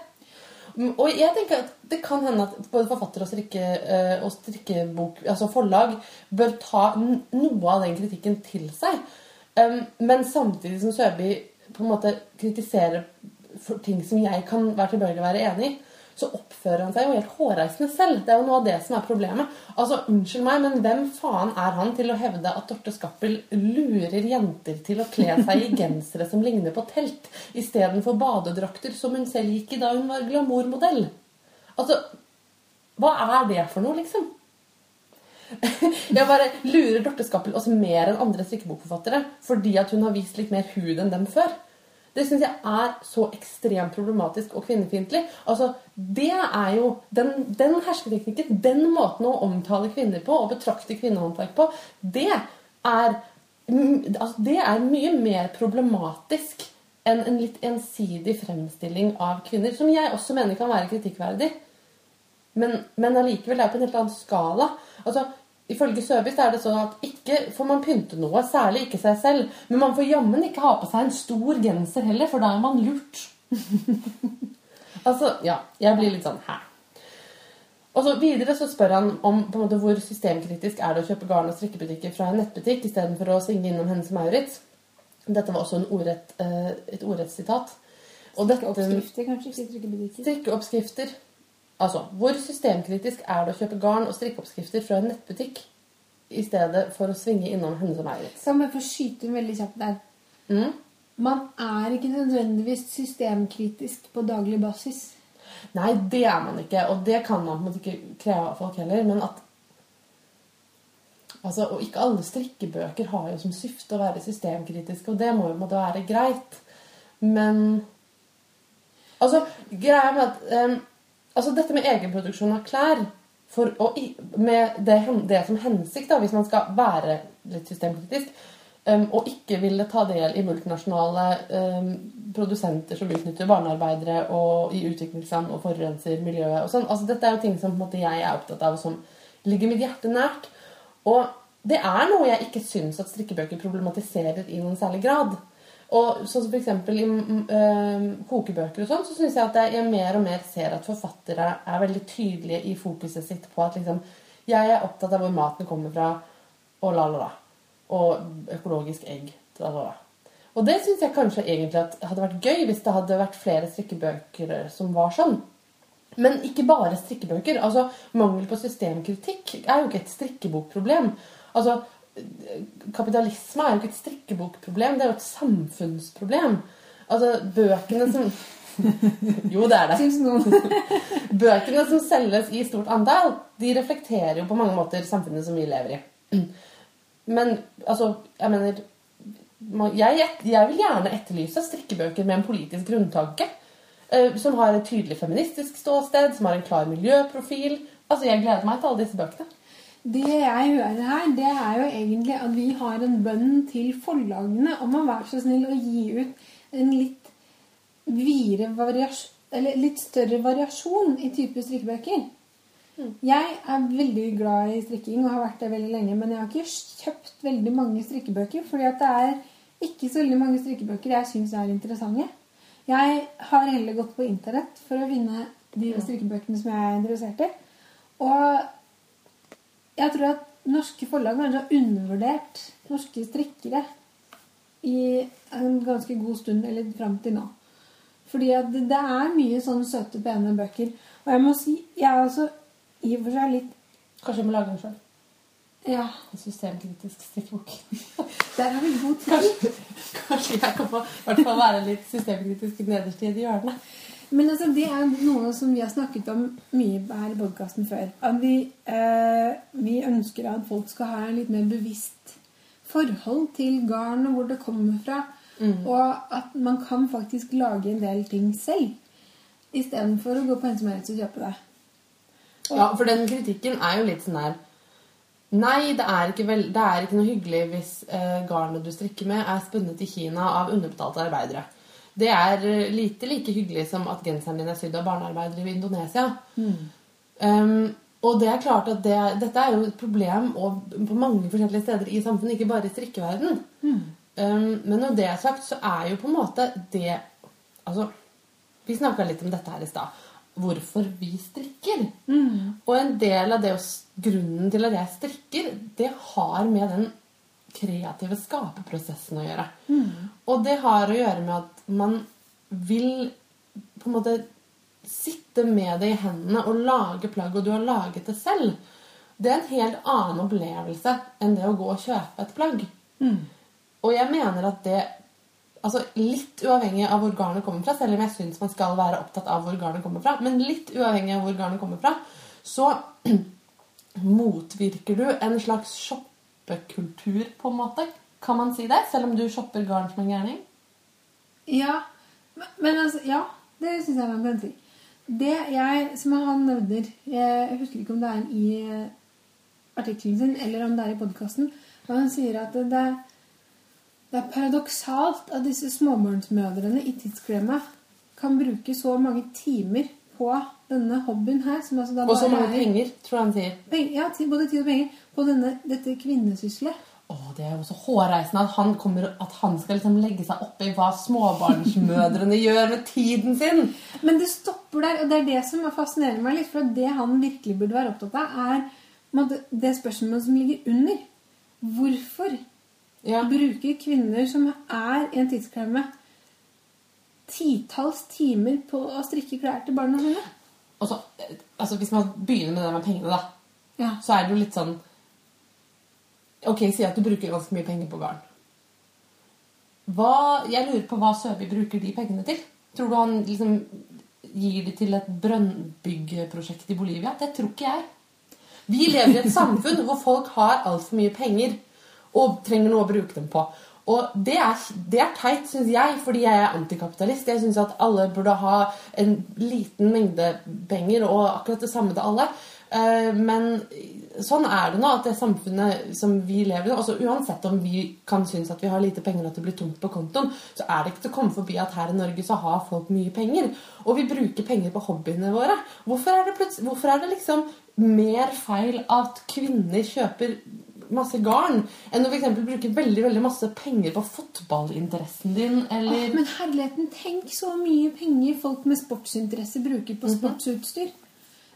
Og jeg tenker at Det kan hende at både forfatter og, strikke, eh, og strikkebok, altså forlag bør ta noe av den kritikken til seg. Men samtidig som Søby på en måte kritiserer ting som jeg kan være tilbøyelig å være enig i, så oppfører han seg jo helt hårreisende selv. Det er jo noe av det som er problemet. Altså, Unnskyld meg, men hvem faen er han til å hevde at Dorte Skappel lurer jenter til å kle seg i gensere som ligner på telt, istedenfor badedrakter som hun selv gikk i da hun var glamourmodell? Altså, hva er det for noe, liksom? [laughs] Jeg bare lurer Dorte Skappel oss mer enn andre strikkebokforfattere fordi at hun har vist litt mer hud enn dem før. Det syns jeg er så ekstremt problematisk og kvinnefiendtlig. Altså, det er jo den, den hersketeknikken, den måten å omtale kvinner på og betrakte kvinnehåndverk på, det er, mm, altså, det er mye mer problematisk enn en litt ensidig fremstilling av kvinner, som jeg også mener kan være kritikkverdig. Men, men allikevel er det på en helt annen skala. Altså, Ifølge Søbis er det sånn at ikke får man pynte noe, særlig ikke seg selv. Men man får jammen ikke ha på seg en stor genser heller, for da er man lurt. [laughs] altså, ja. Jeg blir litt sånn hæ? Og så Videre så spør han om på en måte, hvor systemkritisk er det å kjøpe garn og strikkebutikker fra en nettbutikk istedenfor å svinge innom Hennes Maurits. Dette var også ordrett, eh, et ordrett sitat. Strikkeoppskrifter, kanskje? Ikke strikkebutikker? Strikkeoppskrifter Altså, hvor systemkritisk er det å kjøpe garn og strikkeoppskrifter fra en nettbutikk i stedet for å svinge innom Hennes og Maurits? Kan jeg få skyte inn veldig kjapt der? Mm. Man er ikke nødvendigvis systemkritisk på daglig basis. Nei, det er man ikke, og det kan man på en måte ikke kreve av folk heller. Men at altså, Og ikke alle strikkebøker har jo som syfte å være systemkritiske, og det må jo måtte være greit. Men Altså, greia med at um, Altså dette med egenproduksjon av klær å, med det, det, som hensikt, da, hvis man skal være litt systemkritisk, um, og ikke ville ta del i multinasjonale um, produsenter som utnytter barnearbeidere og i utviklingsland og forurenser miljøet og sånn. Altså, dette er jo ting som måte, jeg er opptatt av, og som ligger mitt hjerte nært. Og det er noe jeg ikke syns at strikkebøker problematiserer i noen særlig grad. Og sånn som f.eks. i øh, kokebøker og sånn, så syns jeg at jeg mer og mer ser at forfattere er veldig tydelige i fokuset sitt på at liksom Jeg er opptatt av hvor maten kommer fra, og la, la, la. Og økologisk egg. La, la, la. Og det syns jeg kanskje egentlig at hadde vært gøy hvis det hadde vært flere strikkebøker som var sånn. Men ikke bare strikkebøker. Altså, Mangel på systemkritikk er jo ikke et strikkebokproblem. Altså, kapitalisme er jo ikke et strikkebokproblem, det er jo et samfunnsproblem. Altså, bøkene som [laughs] Jo, det er det. [laughs] Bøkene som selges i stort antall, de reflekterer jo på mange måter samfunnet som vi lever i. [clears throat] Men altså, jeg mener jeg, jeg vil gjerne etterlyse strikkebøker med en politisk grunntanke. Eh, som har et tydelig feministisk ståsted, som har en klar miljøprofil. Altså, Jeg gleder meg til alle disse bøkene. Det jeg hører her, det er jo egentlig at vi har en bønn til forlagene om å være så snill å gi ut en litt videre variasjon eller litt større variasjon i type strikkebøker. Mm. Jeg er veldig glad i strikking og har vært det veldig lenge, men jeg har ikke kjøpt veldig mange strikkebøker, fordi at det er ikke så veldig mange strikkebøker jeg syns er interessante. Jeg har heller gått på internett for å finne de strikkebøkene som jeg er interessert i. Og jeg tror at norske forlag kanskje har undervurdert norske strikkere i en ganske god stund, eller fram til nå. Fordi at det, er mye sånne søte, pene bøker. Og jeg må si, jeg er altså i og for seg litt Kanskje jeg må lage den sjøl? Ja. En systemkritisk strikkebok. [laughs] Der har vi god tid. Kanskje, kanskje jeg kan få hvert fall være litt systemkritisk nederst i et hjørne. Men altså, det er noe som vi har snakket om mye her i podkasten før. At vi, eh, vi, ønsker at folk skal ha en litt mer bevisst forhold til garn og hvor det kommer fra. Mm. Og at man kan faktisk lage en del ting selv. Istedenfor å gå på en som helst og kjøpe det. Og, ja, for den kritikken er jo litt sånn der Nei, det er vel, det er ikke noe hyggelig hvis eh, garnet du strikker med, er spunnet i Kina av underbetalte arbeidere. Det er eh, lite like hyggelig som at genseren din er sydd av barnearbeidere i Indonesia. Mm. Um, og det er klart at det, dette er jo et problem på mange forskjellige steder i samfunnet, ikke bare i strikkeverden. Mm. Um, men når det er sagt, så er jo på en måte det Altså, vi snakka litt om dette her i stad. Hvorfor vi strikker. Mm. Og en del av det, grunnen til at jeg strikker, det har med den kreative skaperprosessen å gjøre. Mm. Og det har å gjøre med at man vil på en måte sitte med det i hendene og lage plagg, og du har laget det selv. Det er en helt annen opplevelse enn det å gå og kjøpe et plagg. Mm. Og jeg mener at det altså Litt uavhengig av hvor garnet kommer fra, selv om jeg syns man skal være opptatt av hvor garnet kommer fra, men litt uavhengig av hvor garnet kommer fra, så [clears throat] motvirker du en slags shoppekultur, på en måte. Kan man si det? Selv om du shopper garn som en gærning? Ja. Men, altså, ja, det syns jeg man kan ting. Det jeg, som han nevner Jeg husker ikke om det er i eh, artikkelen sin eller om det er i podkasten. Men Han sier at det, det er paradoksalt at disse småbarnsmødrene i tidsklemma kan bruke så mange timer på denne hobbyen her. Som altså Og så mange er- penger, tror jeg han sier. Peng- Ja, både tid og penger på denne, dette kvinnesysselet. Å, det er jo så hårreisende at han, kommer, at han skal liksom legge seg opp i hva småbarnsmødrene [laughs] gjør med tiden sin. Men det stopper der, og det er det som fascinerer meg litt. For det han virkelig burde være opptatt av, er det spørsmålet som ligger under. Hvorfor Ja. bruker kvinner som er i en tidsklemme, titalls timer på å strikke klær til barna sine? Eh, altså Hvis man begynner med det med pengene, da, Ja. så er det jo litt sånn Ok, si at du bruker ganske mye penger på garn. Hva, jeg lurer på hva Søby bruker de pengene til. Tror du han liksom gir de til et brønnbyggeprosjekt i Bolivia? Det tror ikke jeg. Vi lever i et samfunn hvor folk har altfor mye penger og trenger noe å bruke dem på. Og det er, det er teit, syns jeg, fordi jeg er antikapitalist. Jeg syns at alle burde ha en liten mengde penger og akkurat det samme til alle. Eh, Men sånn er det nå, at det samfunnet som vi lever i altså Uansett om vi kan synes at vi har lite penger og at det blir tomt på kontoen, så er det ikke til å komme forbi at her i Norge så har folk mye penger. Og vi bruker penger på hobbyene våre. Hvorfor er det, hvorfor er det liksom mer feil at kvinner kjøper masse garn enn å for bruke veldig veldig masse penger på fotballinteressen din, eller Åh, men herligheten, tenk så mye penger folk med sportsinteresse bruker Mhm. på sportsutstyr.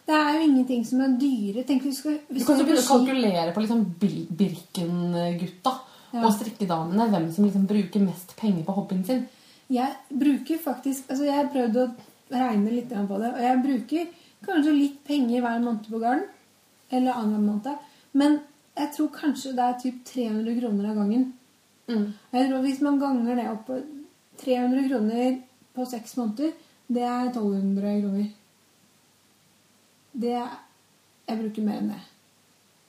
Det er jo ingenting som er dyre. Tenk hvis skal Du kan jo begynne å kalkulere på liksom Birken-gutta Ja. og strikkedamene. Hvem som liksom bruker mest penger på hobbyen sin. Jeg bruker faktisk Altså, jeg har prøvd å regne litt på det, og jeg bruker kanskje litt penger hver måned på garn. Eller annen måned. Men jeg tror kanskje det er typ 300 kroner av gangen. Mm. Jeg tror Hvis man ganger det opp på 300 kroner på seks måneder, det er 1200 kroner. Det er, Jeg bruker mer enn det.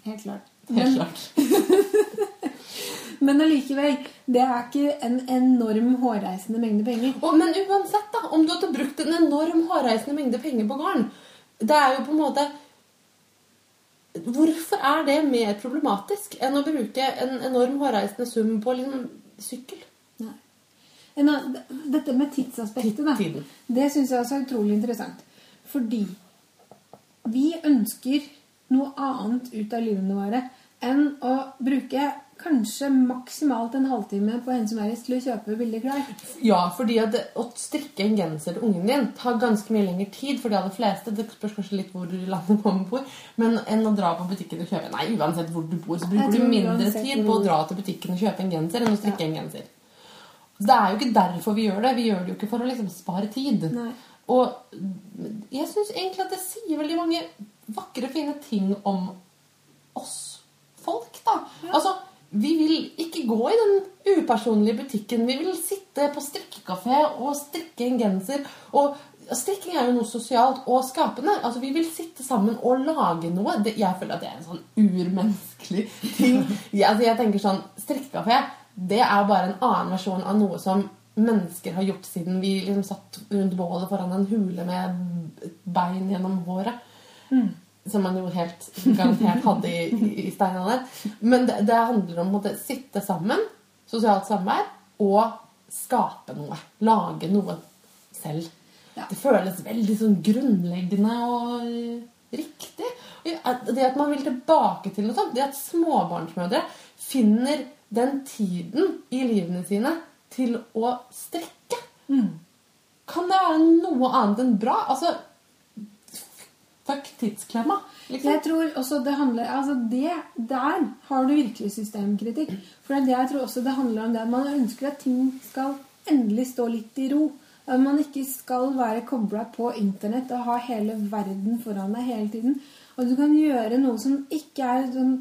Helt klart. Helt Men- klart. [laughs] Men allikevel, det er ikke en enorm hårreisende mengde penger. Oh, men uansett, da, om du hadde brukt en enorm hårreisende mengde penger på garn Det er jo på en måte Hvorfor er det mer problematisk enn å bruke en enorm hårreisende sum på liksom sykkel? Nei. Dette med tidsaspektet, da, Tiden. det syns jeg også er utrolig interessant. Fordi vi ønsker noe annet ut av livene våre enn å bruke kanskje maksimalt en halvtime på Hennes og Mauritz til å kjøpe billige klær. Ja, fordi det, å strikke en genser til ungen din tar ganske mye lengre tid for de aller fleste. Det spørs kanskje litt hvor i landet man bor, men enn å dra på butikken og kjøpe Nei, uansett hvor du bor, så bruker du mindre tid på å dra til butikken og kjøpe en genser enn å strikke en genser. Det er jo ikke derfor vi gjør det. Vi gjør det jo ikke for å liksom spare tid. Nei. Og jeg syns egentlig at det sier veldig mange vakre, fine ting om oss folk, da. Ja. Altså, vi vil ikke gå i den upersonlige butikken. Vi vil sitte på strikkekafé og strikke en genser. Og strikking er jo noe sosialt og skapende. Altså, Vi vil sitte sammen og lage noe. Det, jeg føler at det er en sånn urmenneskelig ting. [laughs] Jeg, altså, jeg tenker sånn, Strikkekafé det er bare en annen versjon av noe som mennesker har gjort siden vi liksom satt rundt bålet foran en hule med bein gjennom håret. Som man jo helt garantert hadde i, i steinalderen. Men det, det handler om å sitte sammen, sosialt samvær, og skape noe. Lage noe selv. Ja. Det føles veldig sånn grunnleggende og riktig. Og Det at man vil tilbake til noe sånt, det at småbarnsmødre finner den tiden i livene sine til å strekke. Kan det være noe annet enn bra? Altså Fuck tidsklemma. Liksom. Jeg tror også det handler altså det, Der har du virkelig systemkritikk. For det jeg tror også det handler om det at man ønsker at ting skal endelig stå litt i ro. At man ikke skal være kobla på internett og ha hele verden foran deg hele tiden. Og du kan gjøre noe som ikke er sånn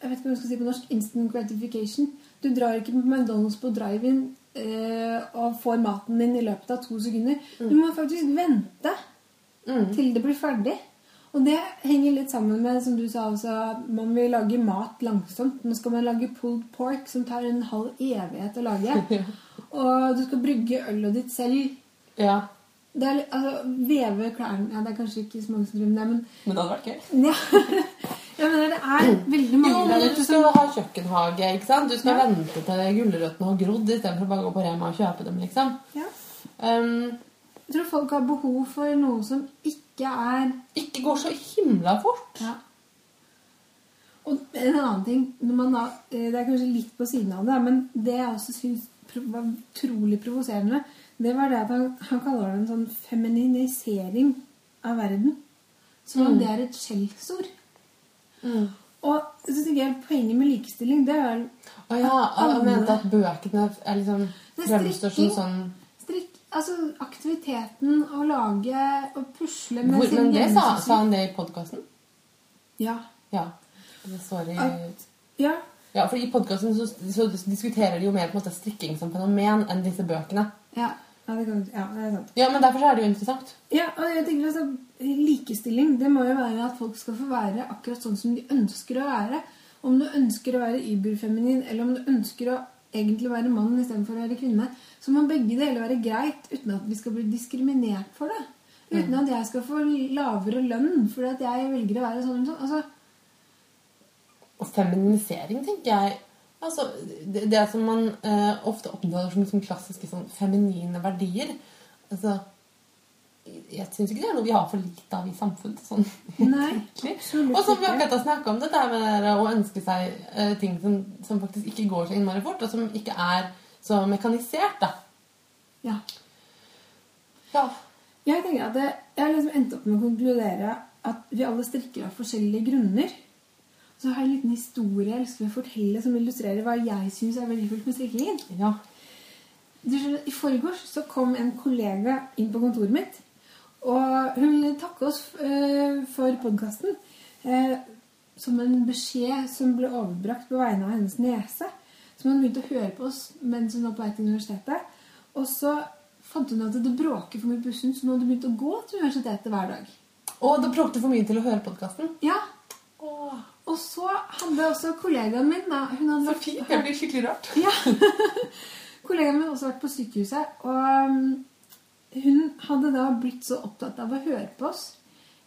Jeg vet ikke hva jeg skal si på norsk. Instant gratification. Du drar ikke på McDonald's på drive-in og får maten din i løpet av to sekunder. Du må faktisk vente til det blir ferdig. Og det henger litt sammen med, som du sa også, man vil lage mat langsomt. Nå skal man lage pulled pork, som tar en halv evighet å lage. [laughs] Og du skal brygge ølet ditt selv. Ja. Det er, altså, Veve klærne ja, Det er kanskje ikke så mange som driver med det, men Men det hadde vært gøy. [laughs] ja. Jeg mener, det er veldig mange Jo, men du som skal ha kjøkkenhage, ikke sant? Du skal Ja. vente til gulrøttene har grodd istedenfor bare å gå på Rema og kjøpe dem, liksom. ja. Um, Jeg tror folk har behov for noe som ikke er ikke går så himla fort. Ja. Og en annen ting når man da, eh, Det er kanskje litt på siden av det, men det jeg også syns var utrolig provoserende, det var det at han, han kaller det en sånn feminisering av verden. Som om Mm. det er et skjellsord. Og så tenker jeg poenget med likestilling, det er Å ja, han mente at bøkene er liksom fremstår som sånn strikk Altså aktiviteten å lage og pusle med Hvor, sin Men det sa, sa han det i podkasten? Ja. Ja. I At- Ja. Ja, for i podkasten så, så diskuterer de jo mer på en måte strikking som fenomen enn disse bøkene. Ja. Ja, det, kan, ja, det er sant. Ja, men derfor så er det jo interessant. Ja, og jeg tenker altså, Likestilling det må jo være at folk skal få være akkurat sånn som de ønsker å være. Om du ønsker å være überfeminin, eller om du ønsker å egentlig være mann istedenfor å være kvinne, så må begge deler være greit uten at vi skal bli diskriminert for det. Uten at jeg skal få lavere lønn fordi at jeg velger å være sånn. og sånn. Altså, Og feminisering, tenker jeg Altså, det, det som man eh, ofte oppdager som som, klassiske sånn feminine verdier altså, Jeg syns ikke det er noe vi har for lite av i samfunnet. Sånn, [laughs] Nei, Og som vi akkurat har snakka om, det der med å ønske seg eh, ting som, som faktisk ikke går så innmari fort, og som ikke er så mekanisert, da. ja. Ja. Jeg tenker at det, jeg har liksom endt opp med å konkludere at vi alle strikker av forskjellige grunner. Så har jeg en liten historie jeg å fortelle som illustrerer hva jeg syns er verdifullt med strikkingen. ja. I forgårs så kom en kollega inn på kontoret mitt. Og hun ville takke oss eh, for podkasten. Eh, som en beskjed som ble overbrakt på vegne av hennes nese. Som hun begynte å høre på oss mens hun var på vei til universitetet. Og så fant hun at det bråker for mye i bussen, så hun hadde begynt å gå til universitetet hver dag. Og det bråkte for mye til å høre podkasten. Ja, Og så hadde også kollegaen min da, Så fint. Det blir skikkelig rart. [laughs] Ja. Kollegaen min hadde også vært på sykehuset, og um, hun hadde da blitt så opptatt av å høre på oss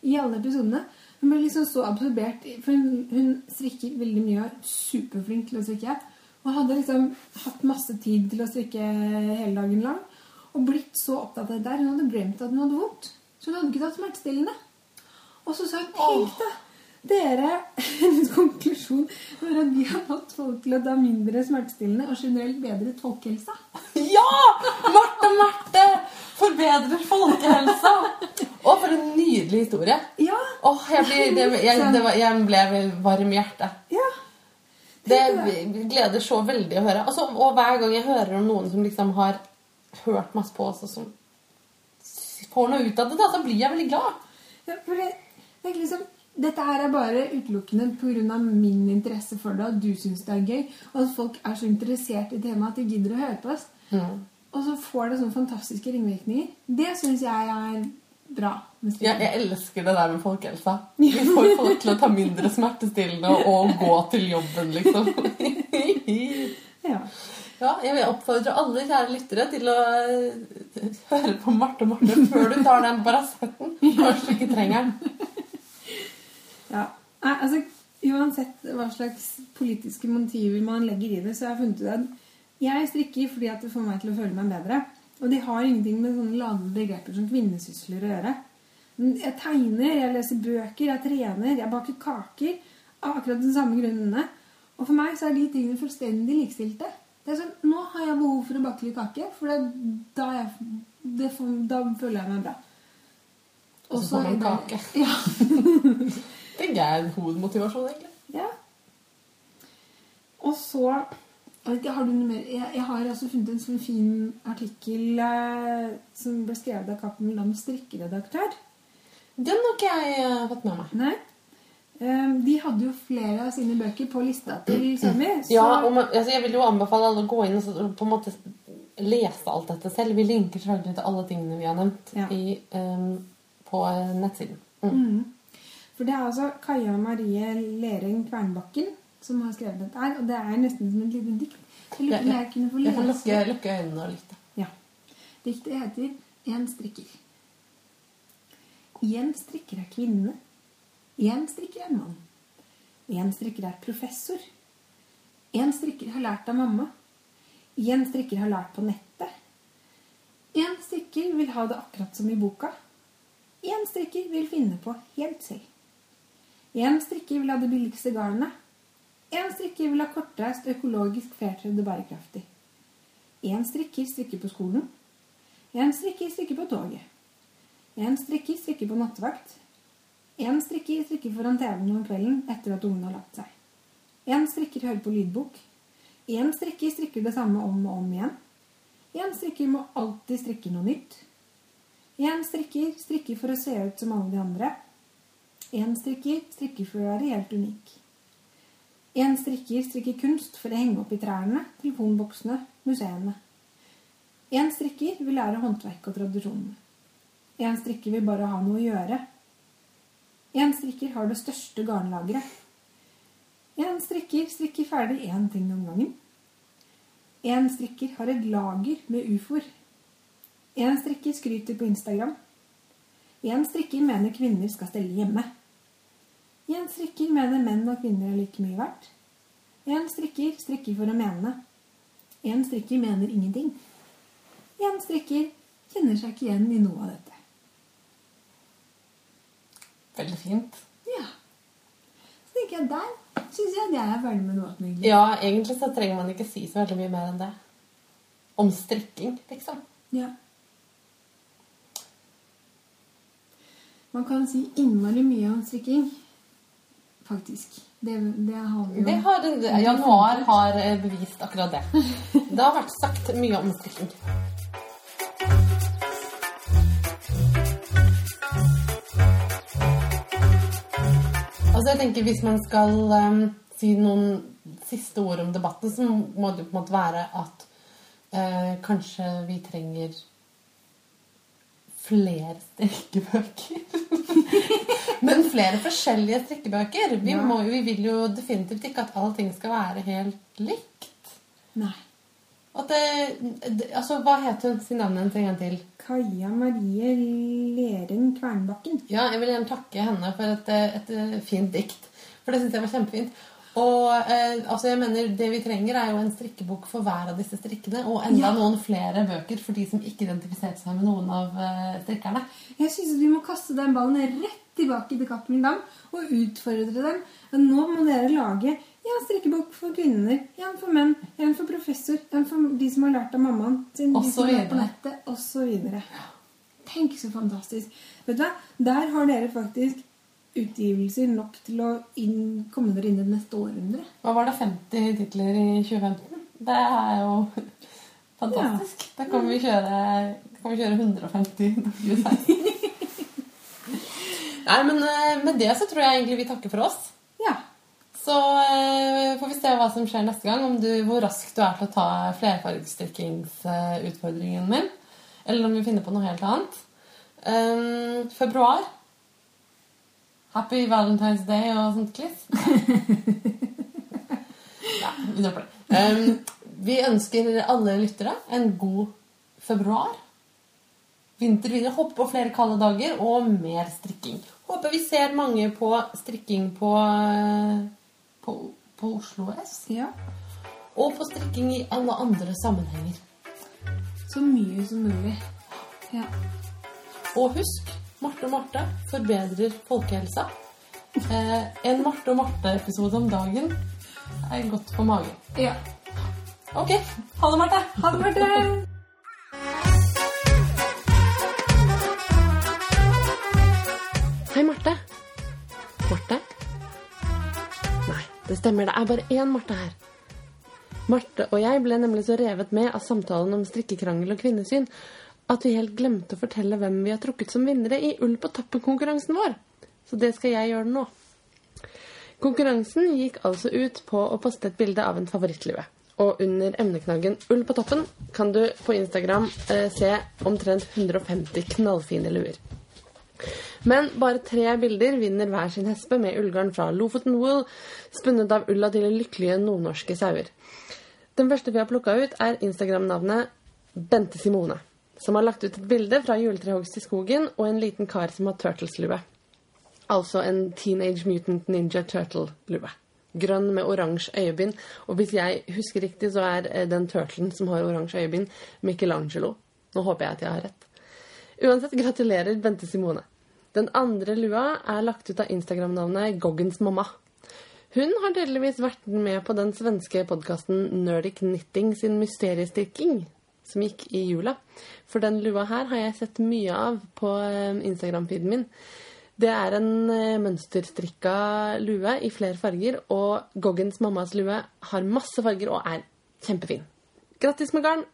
i alle episodene. Hun ble liksom så absorbert, for hun, hun strikker veldig mye og er superflink til å strikke. Og hadde liksom hatt masse tid til å strikke hele dagen lang. Og blitt så opptatt av det der. Hun hadde glemt at hun hadde vondt. Så hun hadde ikke tatt smertestillende. Og så sa hun Tenk deg! Dere, [laughs] Hennes konklusjon var at vi har fått folk til å ta mindre smertestillende og generelt bedre folkehelsa. [laughs] Ja! Marte Marte forbedrer folkehelsa! Å, for en nydelig historie. Ja, Åh, jeg, blir, det, jeg, det var, jeg ble varm i hjertet. ja. Det gleder så veldig å høre. Altså, og hver gang jeg hører om noen som liksom har hørt masse på oss, og som får noe ut av det, da, så blir jeg veldig glad. ja for det, det er liksom, dette her er bare utelukkende pga. min interesse for det, at du syns det er gøy, og at folk er så interessert i temaet at de gidder å høre på oss. Og så får det sånne fantastiske ringvirkninger. Det syns jeg er bra. Ja, Jeg, elsker det der med folkehelsa. [laughs] Vi får folk til å ta mindre smertestillende og gå til jobben, liksom. [laughs] Ja. Ja, jeg vil oppfordre alle kjære lyttere til å eh, høre på Marte og Marte før du tar den Paraceten. Kanskje [laughs] du ikke trenger den. Nei, altså, uansett hva slags politiske motiver man legger i det, så har jeg funnet ut at jeg strikker fordi at det får meg til å føle meg bedre. Og de har ingenting med sånne lave begreper som kvinnesysler å gjøre. Jeg tegner, jeg leser bøker, jeg trener, jeg baker kaker. Av akkurat den samme grunnene. Og for meg så er de tingene fullstendig likestilte. Det er sånn, Nå har jeg behov for å bake litt kake, for det, da, jeg, det da føler jeg meg bra. Og så får man det- kake. Ja. [laughs] Det er en hovedmotivasjon, egentlig. Ja. Og så ikke, Har du noe mer? Jeg, jeg har altså funnet en sånn fin artikkel eh, som ble skrevet av Cappelen Lam strikkeredaktør. Den har ikke jeg eh, fått med meg. Nei. Um, de hadde jo flere av sine bøker på lista til [clears throat] Sami. Så Ja, man, altså, Jeg vil jo anbefale alle å gå inn og på en måte lese alt dette selv. Vi linker selvfølgelig til alle tingene vi har nevnt Ja. i, um, på nettsiden. Mm. Mhm. For det er altså Kaja Marie Lereng Kvernbakken som har skrevet dette her. Og det er nesten som et lite dikt. Jeg lurer jeg kunne få Jeg kan lese lukke, lukke øynene og lytte. Ja. Diktet heter En strikker. En strikker er kvinne. En strikker er mann. En strikker er professor. En strikker har lært av mamma. En strikker har lært på nettet. En strikker vil ha det akkurat som i boka. En strikker vil finne på helt selv. En strikker vil ha det billigste garnet. En strikker vil ha kortreist, økologisk fairtrade og bærekraftig. En strikker strikker på skolen. En strikker strikker på toget. En strikker strikker på nattevakt. En strikker strikker foran TV-en om kvelden etter at ungene har lagt seg. En strikker hører på lydbok. En strikker strikker det samme om og om igjen. En strikker må alltid strikke noe nytt. En strikker strikker for å se ut som alle de andre. En strikker strikker for å være helt unik. En strikker strikker kunst for å henge opp i trærne, telefonboksene, museene. En strikker vil lære håndverk og tradisjonene. En strikker vil bare ha noe å gjøre. En strikker har det største garnlageret. En strikker strikker ferdig én ting om gangen. En strikker har et lager med ufoer. En strikker skryter på Instagram. En strikker mener kvinner skal stelle hjemme. En strikker mener menn og kvinner er like mye verdt. En strikker strikker for å mene. En strikker mener ingenting. En strikker kjenner seg ikke igjen i noe av dette. Veldig fint. Ja. Så tenker jeg der syns jeg at jeg er ferdig med noe egentlig. Ja, egentlig så trenger man ikke si så veldig mye mer enn det. Om strikking, liksom. Ja. Man kan si innmari mye om strikking. Faktisk. Det, det har vi jo Det har, januar har eh, bevist akkurat det. Det har vært sagt mye om strikking. Altså jeg tenker Hvis man skal um, si noen siste ord om debatten, så må det jo på en måte være at uh, kanskje vi trenger flere strikkebøker. [laughs] Men flere forskjellige strikkebøker. Vi, må, vi vil jo definitivt ikke at allting skal være helt likt. Nei. Det, det, altså, Hva het hun? Si navnet hennes en gang til. Kaja Marie Leren Kvernbakken. Ja, Jeg vil gjerne takke henne for et, et fint dikt. For det syns jeg var kjempefint. Og eh, altså jeg mener Det vi trenger, er jo en strikkebok for hver av disse strikkene. Og enda Ja. noen flere bøker for de som ikke identifiserte seg med noen av eh, strikkerne. Jeg syns vi må kaste den ballen rett tilbake til Cappelen Dam og utfordre dem. Nå må dere lage en strikkebok for kvinner, en for menn, en for professor, en for de som har lært av mammaen sin, Og de så som har på nettet, osv. Tenk så fantastisk. Vet du hva? Der har dere faktisk utgivelser nok til å inn, komme dere inn i det neste århundre. Hva var det? 50 titler i 2015? Det er jo [laughs] fantastisk. Da kan vi kjøre, kan vi kjøre 150 2016. [laughs] Nei, men eh, med det så tror jeg egentlig vi takker for oss. Ja. Så eh, får vi se hva som skjer neste gang. Om du, hvor raskt du er til å ta flerfargestrikkingsutfordringen min. Eller om vi finner på noe helt annet. Um, februar. Happy Valentine's Day og sånt kliss. [laughs] Ja, vi dropper det. Um, vi ønsker alle lyttere en god februar. Vinter videre. Hoppe på flere kalde dager og mer strikking. Håper vi ser mange på strikking på, på, på Oslo S. ja. Og på strikking i alle andre sammenhenger. Så mye som mulig. Ja. Og husk, Marte og Marte forbedrer folkehelsa. Eh, en Marte og Marte-episode om dagen er godt for magen. ja. Ok, ha det, Marte! Ha det, Marte! Hei, Marte. Marte? Nei, det stemmer. Det er bare én Marte her. Marte og jeg ble nemlig så revet med av samtalen om strikkekrangel og kvinnesyn at vi helt glemte å fortelle hvem vi har trukket som vinnere i Ull på tappen-konkurransen vår. Så det skal jeg gjøre nå. Konkurransen gikk altså ut på å poste et bilde av en favorittlue. Og under emneknaggen Ull på toppen kan du på Instagram eh, se omtrent 150 knallfine luer. Men bare tre bilder vinner hver sin hespe med ullgarn fra Lofoten Wool, spunnet av ulla til lykkelige nordnorske sauer. Den første vi har plukka ut, er Instagram-navnet Bente Simone. Som har lagt ut et bilde fra juletrehogst i skogen og en liten kar som har turtleslue. Altså en Teenage Mutant Ninja Turtle-lue. Grønn med oransje øyebind. Og hvis jeg husker riktig, så er eh, den turtlen som har oransje øyebind, Michelangelo. Nå håper jeg at jeg har rett. Uansett, gratulerer, Bente Simone. Den andre lua er lagt ut av Instagram-navnet Goggens mamma. Hun har tydeligvis vært med på den svenske podkasten Nerdic Knitting sin mysteriestyrking, som gikk i jula. For den lua her har jeg sett mye av på eh, Instagram-feeden min. Det er en eh, mønsterstrikka lue i flere farger, og Goggens mammas lue har masse farger og er kjempefin. Grattis med garn!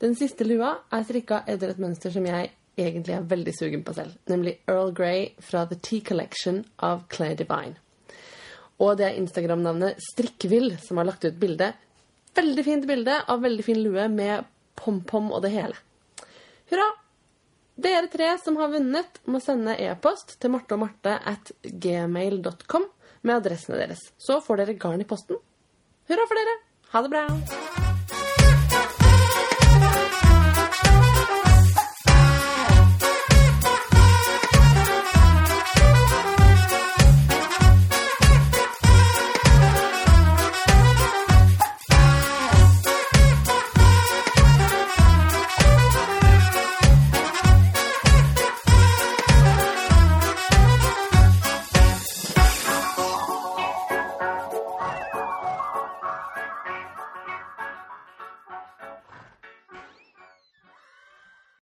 Den siste lua er strikka etter et mønster som jeg egentlig er veldig sugen på selv, nemlig Earl Grey fra The Tea Collection av Claire Divine. Og det er Instagram-navnet Strikkvill som har lagt ut bilde. Veldig fint bilde av veldig fin lue med pom-pom og det hele. Hurra! Dere tre som har vunnet, må sende e-post til marte og marte at gmail.com med adressene deres. Så får dere garn i posten. Hurra for dere! Ha det bra!